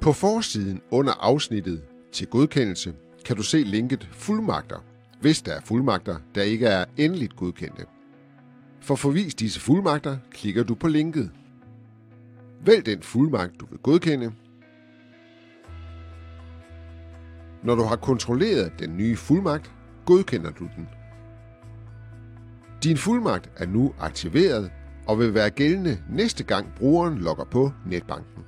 På forsiden under afsnittet til godkendelse kan du se linket fuldmagter, hvis der er fuldmagter, der ikke er endeligt godkendte. For at forvise disse fuldmagter, klikker du på linket. Vælg den fuldmagt, du vil godkende. Når du har kontrolleret den nye fuldmagt, godkender du den. Din fuldmagt er nu aktiveret og vil være gældende næste gang brugeren logger på netbanken.